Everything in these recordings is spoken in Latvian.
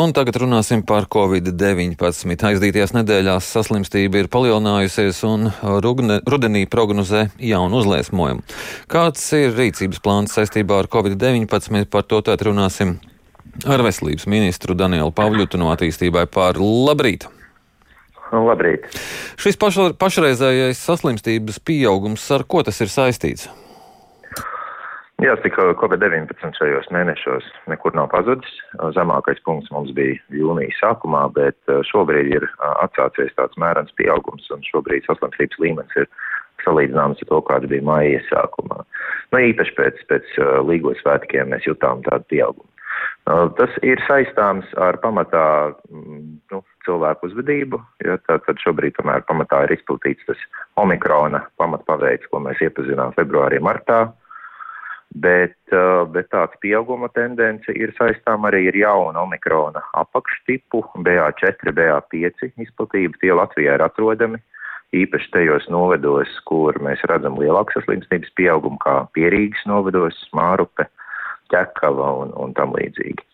Un tagad runāsim par covid-19. Aizdītajās nedēļās saslimstība ir palielinājusies un rugne, rudenī prognozē jaunu uzliesmojumu. Kāds ir rīcības plāns saistībā ar covid-19? Par to tātad runāsim ar veselības ministru Danielu Pavļutu no attīstībai par labrīt! Labrīt! Šis pašreizējais saslimstības pieaugums, ar ko tas ir saistīts? Jāsaka, Covid-19 šajos mēnešos nekur nav pazudis. Zemākais punkts mums bija jūnija sākumā, bet uh, šobrīd ir uh, atsācies tāds mērens pieaugums, un šobrīd saslimstības līmenis ir salīdzināms ar to, kāda bija maija sākumā. Nu, īpaši pēc, pēc uh, līgo svētkiem mēs jutām tādu pieaugumu. Tas ir saistāms ar pamatā mm, nu, cilvēku uzvedību, jo tad šobrīd tomēr pamatā ir izplatīts tas omikrona pamatpaveids, ko mēs iepazinām februārī, martā bet, uh, bet tāds pieauguma tendence ir saistām arī ar jaunu omikrona apakštipu, BA4, BA5 izplatību. Tie Latvijā ir atrodami, īpaši tajos novedos, kur mēs redzam lielāku saslimstības pieaugumu, kā Pierīgas novedos, Mārupe, Ķekava un, un tam līdzīgi.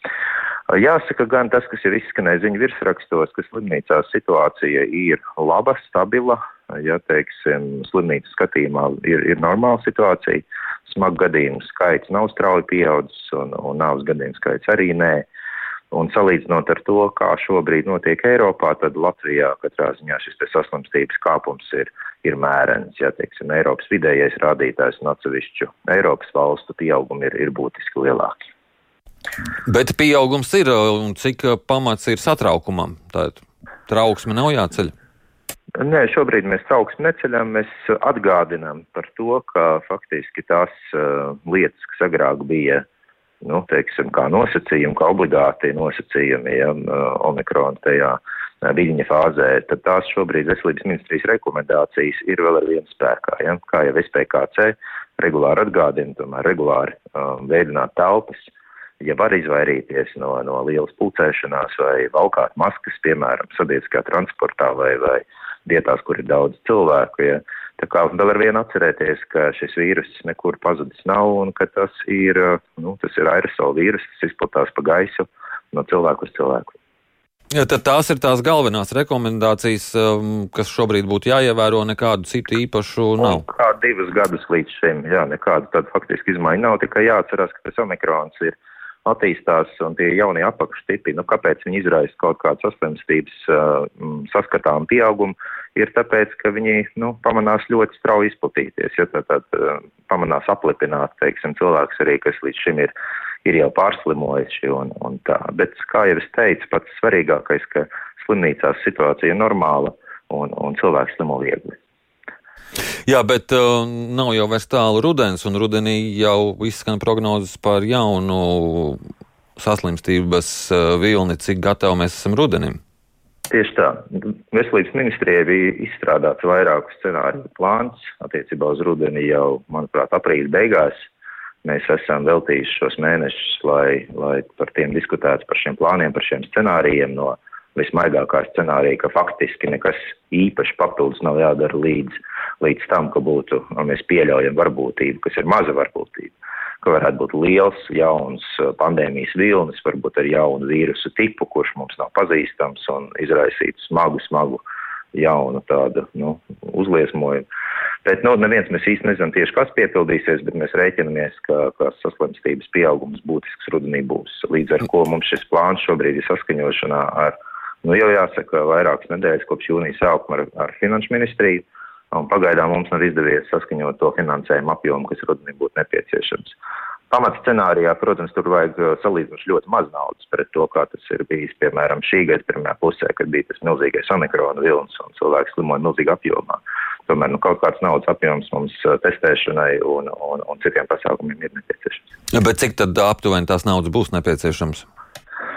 Uh, jāsaka gan tas, kas ir izskanējis ziņu virsrakstos, ka slimnīcās situācija ir laba, stabila, ja teiksim, slimnīcas skatījumā ir, ir normāla situācija smagu gadījumu skaits nav strauji pieaudzis un, un nāvs gadījumu skaits arī nē. Un salīdzinot ar to, kā šobrīd notiek Eiropā, tad Latvijā katrā ziņā šis saslimstības kāpums ir, ir mērens. Ja, teiksim, Eiropas vidējais rādītājs un atsevišķu Eiropas valstu pieaugumi ir, ir būtiski lielāki. Bet pieaugums ir un cik pamats ir satraukumam? Tā trauksme nav jāceļ. Nē, šobrīd mēs trauksmi neceļam, mēs atgādinām par to, ka faktiski tās uh, lietas, kas agrāk bija, nu, teiksim, kā nosacījumi, kā obligāti nosacījumi, ja, uh, omikrona tajā uh, viļņa fāzē, tad tās šobrīd veselības ministrijas rekomendācijas ir vēl ar vienu spēkā, ja, kā jau SPKC regulāri atgādina, tomēr regulāri um, veidināt telpas, ja var izvairīties no, no lielas pulcēšanās vai valkāt maskas, piemēram, sabiedriskā transportā vai, vai vietās, kur ir daudz cilvēku. Ja. Tā kā vēl ar vienu atcerēties, ka šis vīrus nekur pazudis nav un ka tas ir, nu, tas ir aerosola vīrus, tas izplatās pa gaisu no cilvēku uz cilvēku. Ja, tad tās ir tās galvenās rekomendācijas, um, kas šobrīd būtu jāievēro, nekādu citu īpašu nav. Un kā divus gadus līdz šim, jā, nekāda tāda faktiski izmaiņa nav, tikai jāatcerās, ka tas omikrons ir attīstās un tie jaunie apakštipi, nu, kāpēc viņi izraisa kaut kādu saslimstības uh, saskatām pieaugumu, ir tāpēc, ka viņi, nu, pamanās ļoti strauji izplatīties, ja tā tad uh, pamanās aplipināt, teiksim, cilvēks arī, kas līdz šim ir, ir jau pārslimojuši un, un tā. Bet, kā jau es teicu, pats svarīgākais, ka slimnīcās situācija ir normāla un, un cilvēks slimo viegli. Jā, bet uh, nav jau vairs tālu rudens, un rudenī jau izskan prognozes par jaunu saslimstības uh, vilni, cik gatavi mēs esam rudenim. Tieši tā. Veselības ministrijai bija izstrādāts vairāku scenāriju plāns attiecībā uz rudeni jau, manuprāt, aprīļa beigās. Mēs esam veltījuši šos mēnešus, lai, lai par tiem diskutētu, par šiem plāniem, par šiem scenārijiem no vismaigākā scenārija, ka faktiski nekas īpaši papildus nav jādara līdz, līdz tam, ka būtu, mēs pieļaujam varbūtību, kas ir maza varbūtība, ka varētu būt liels, jauns uh, pandēmijas vilnis, varbūt ar jaunu vīrusu tipu, kurš mums nav pazīstams un izraisītu smagu, smagu jaunu tādu, nu, uzliesmojumu. Bet, nu, neviens mēs īsti nezinām tieši, kas piepildīsies, bet mēs rēķinamies, ka, ka saslimstības pieaugums būtisks rudenī būs. Līdz ar ko mums šis plāns šobrīd ir saskaņošanā ar Nu, jau jāsaka, vairākas nedēļas kopš jūnija sākuma ar, ar finanšu ministriju, un pagaidām mums nav izdevies saskaņot to finansējumu apjomu, kas rudenī būtu nepieciešams. Pamats scenārijā, protams, tur vajag uh, salīdzinoši ļoti maz naudas pret to, kā tas ir bijis, piemēram, šī gada pirmajā pusē, kad bija tas milzīgais omikrona vilnis un cilvēks slimoja milzīgā apjomā. Tomēr nu, kaut kāds naudas apjoms mums uh, testēšanai un, un, un citiem pasākumiem ir nepieciešams. Bet cik tad aptuveni tās naudas būs nepieciešams?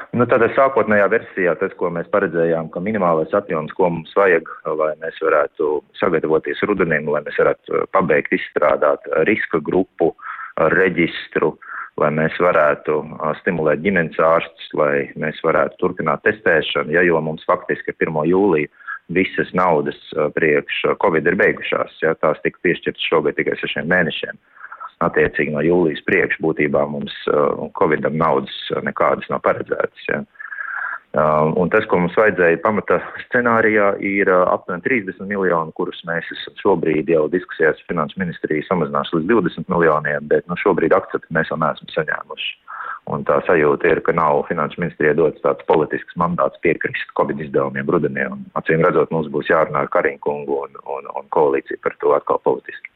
Nu, tādā sākotnējā versijā tas, ko mēs paredzējām, ka minimālais apjoms, ko mums vajag, lai mēs varētu sagatavoties rudenim, lai mēs varētu uh, pabeigt izstrādāt riska grupu reģistru, lai mēs varētu uh, stimulēt ģimenes ārstus, lai mēs varētu turpināt testēšanu, ja, jo mums faktiski 1. jūlija visas naudas uh, priekš Covid ir beigušās, ja, tās tika piešķirtas šogad tikai sešiem mēnešiem. Attiecīgi no jūlijas priekš būtībā mums uh, Covidam naudas nekādas nav paredzētas. Ja. Uh, un tas, ko mums vajadzēja pamata scenārijā, ir uh, aptuveni 30 miljoni, kurus mēs šobrīd jau diskusijās finanšu ministrija samazināšu līdz 20 miljoniem, bet nu, šobrīd akceptu mēs vēl neesam saņēmuši. Un tā sajūta ir, ka nav finanšu ministrijai dots tāds politisks mandāts piekrist Covid izdevumiem rudenī. Acīm redzot, mums būs jārunā ar Karinkungu un, un, un koalīciju par to atkal politiski.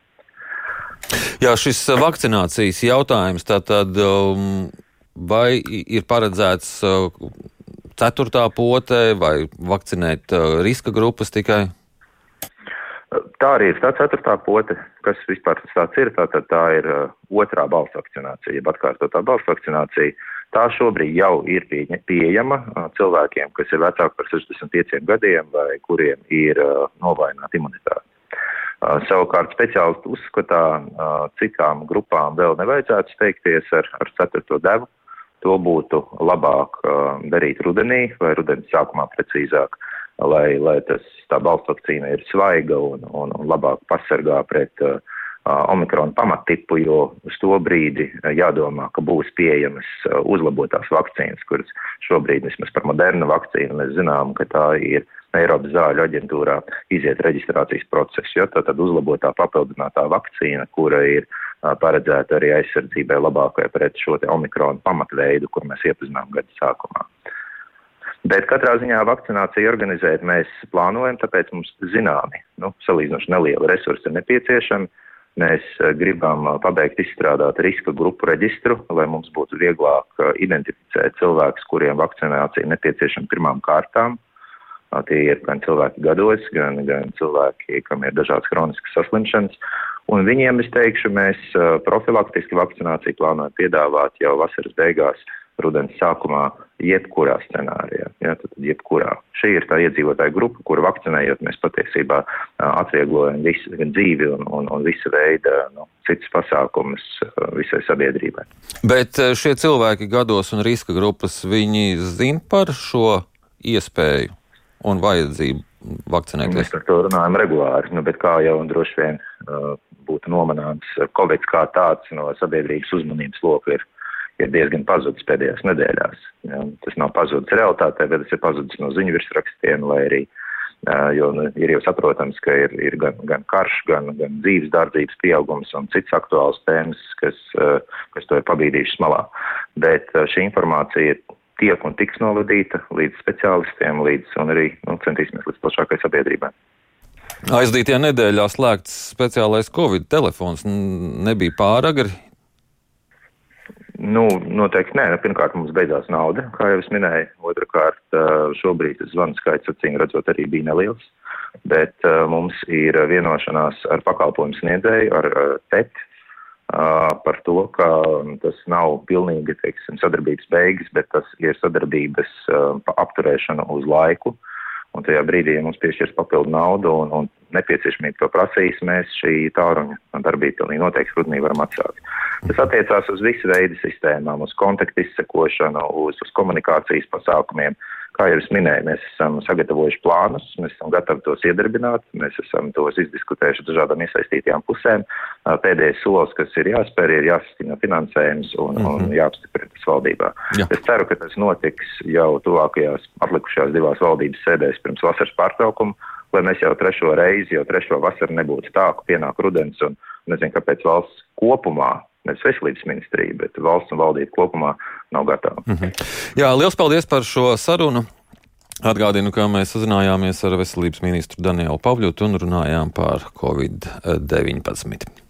Jā, šis vakcinācijas jautājums tātad. Um, vai ir paredzēts uh, ceturtā potē vai vakcinēt uh, riska grupas tikai? Tā arī ir tā ceturtā pote, kas vispār tāds ir. Tā, tā, tā ir otrā balss vakcinācija, jeb atkārtotā balss vakcinācija. Tā šobrīd jau ir pie, pieejama cilvēkiem, kas ir vecāki par 65 gadiem vai kuriem ir novājināta imunitāte. Savukārt speciālisti uzskatā, citām grupām vēl nevajadzētu steigties ar, ar ceturto devu. To būtu labāk darīt rudenī vai rudenī sākumā precīzāk, lai, lai tas, tā balstu vakcīna ir svaiga un, un, un labāk pasargā pret uh, omikronu pamattipu, jo uz to brīdi jādomā, ka būs pieejamas uzlabotās vakcīnas, kuras šobrīd vismaz par modernu vakcīnu mēs zinām, ka tā ir Eiropas zāļu aģentūrā iziet reģistrācijas procesu, jo tā tad uzlabotā papildinātā vakcīna, kura ir uh, paredzēta arī aizsardzībai labākai pret šo te omikronu pamatveidu, kur mēs iepazinām gada sākumā. Bet katrā ziņā vakcināciju organizēt mēs plānojam, tāpēc mums zināmi, nu, salīdzinoši neliela resursa ir nepieciešami. Mēs gribam pabeigt izstrādāt riska grupu reģistru, lai mums būtu vieglāk identificēt cilvēkus, kuriem vakcinācija nepieciešama pirmām kārtām. Tie ir gan cilvēki gados, gan, gan cilvēki, kam ir dažādas chroniskas saslimšanas. Un viņiem, es teikšu, mēs profilaktiski vakcināciju plānojam piedāvāt jau vasaras beigās, rudens sākumā, jebkurā scenārijā. Ja, tad jebkurā. Šī ir tā iedzīvotāja grupa, kuru vakcinējot, mēs patiesībā atvieglojam visu gan dzīvi un, un, un visu veidu nu, citus pasākumus visai sabiedrībai. Bet šie cilvēki gados un riska grupas, viņi zina par šo iespēju un vajadzību vakcinēties? Mēs par to runājam regulāri, nu, bet kā jau droši vien uh, būtu nomanāms, Covid kā tāds no sabiedrības uzmanības loka ir, ir diezgan pazudis pēdējās nedēļās. Ja, tas nav pazudis realitātē, bet tas ir pazudis no ziņu virsrakstiem, lai arī, uh, jo nu, ir jau saprotams, ka ir, ir gan, gan karš, gan, gan dzīves dārdzības pieaugums un cits aktuāls tēmas, kas, uh, kas to ir pabīdījušas malā. Bet uh, šī informācija tiek un tiks novadīta līdz speciālistiem, līdz un arī nu, centīsimies līdz plašākai sabiedrībai. Aizdītajā nedēļā slēgts speciālais Covid telefons nebija pāragri. Nu, noteikti nē. Pirmkārt, mums beidzās nauda, kā jau es minēju. Otrakārt, šobrīd zvanu skaits, acīm redzot, arī bija neliels. Bet mums ir vienošanās ar pakalpojumu sniedzēju, ar TET, par to, ka tas nav pilnīgi, teiksim, sadarbības beigas, bet tas ir sadarbības apturēšana uz laiku. Un tajā brīdī, ja mums piešķirs papildu naudu un, un nepieciešamība to prasīs, mēs šī tāruņa darbību pilnīgi noteikti rudenī varam atsākt. Tas attiecās uz visu veidu sistēmām, uz kontaktu izsekošanu, uz, uz komunikācijas pasākumiem. Uh, Kā jau es minēju, mēs esam sagatavojuši plānus, mēs esam gatavi tos iedarbināt, mēs esam tos izdiskutējuši dažādām iesaistītajām pusēm. Pēdējais solis, kas ir jāspēr, ir jāsastina finansējums un, mm -hmm. un mhm. jāapstiprina tas valdībā. Jā. Es ceru, ka tas notiks jau tuvākajās atlikušajās divās valdības sēdēs pirms vasaras pārtraukuma, lai mēs jau trešo reizi, jau trešo vasaru nebūtu tā, ka pienāk rudens un nezinu, kāpēc valsts kopumā nevis veselības ministrija, bet valsts un valdība kopumā nav gatava. -hmm. Jā, liels paldies par šo sarunu. Atgādinu, ka mēs sazinājāmies ar veselības ministru Danielu Pavļotu un runājām par Covid-19.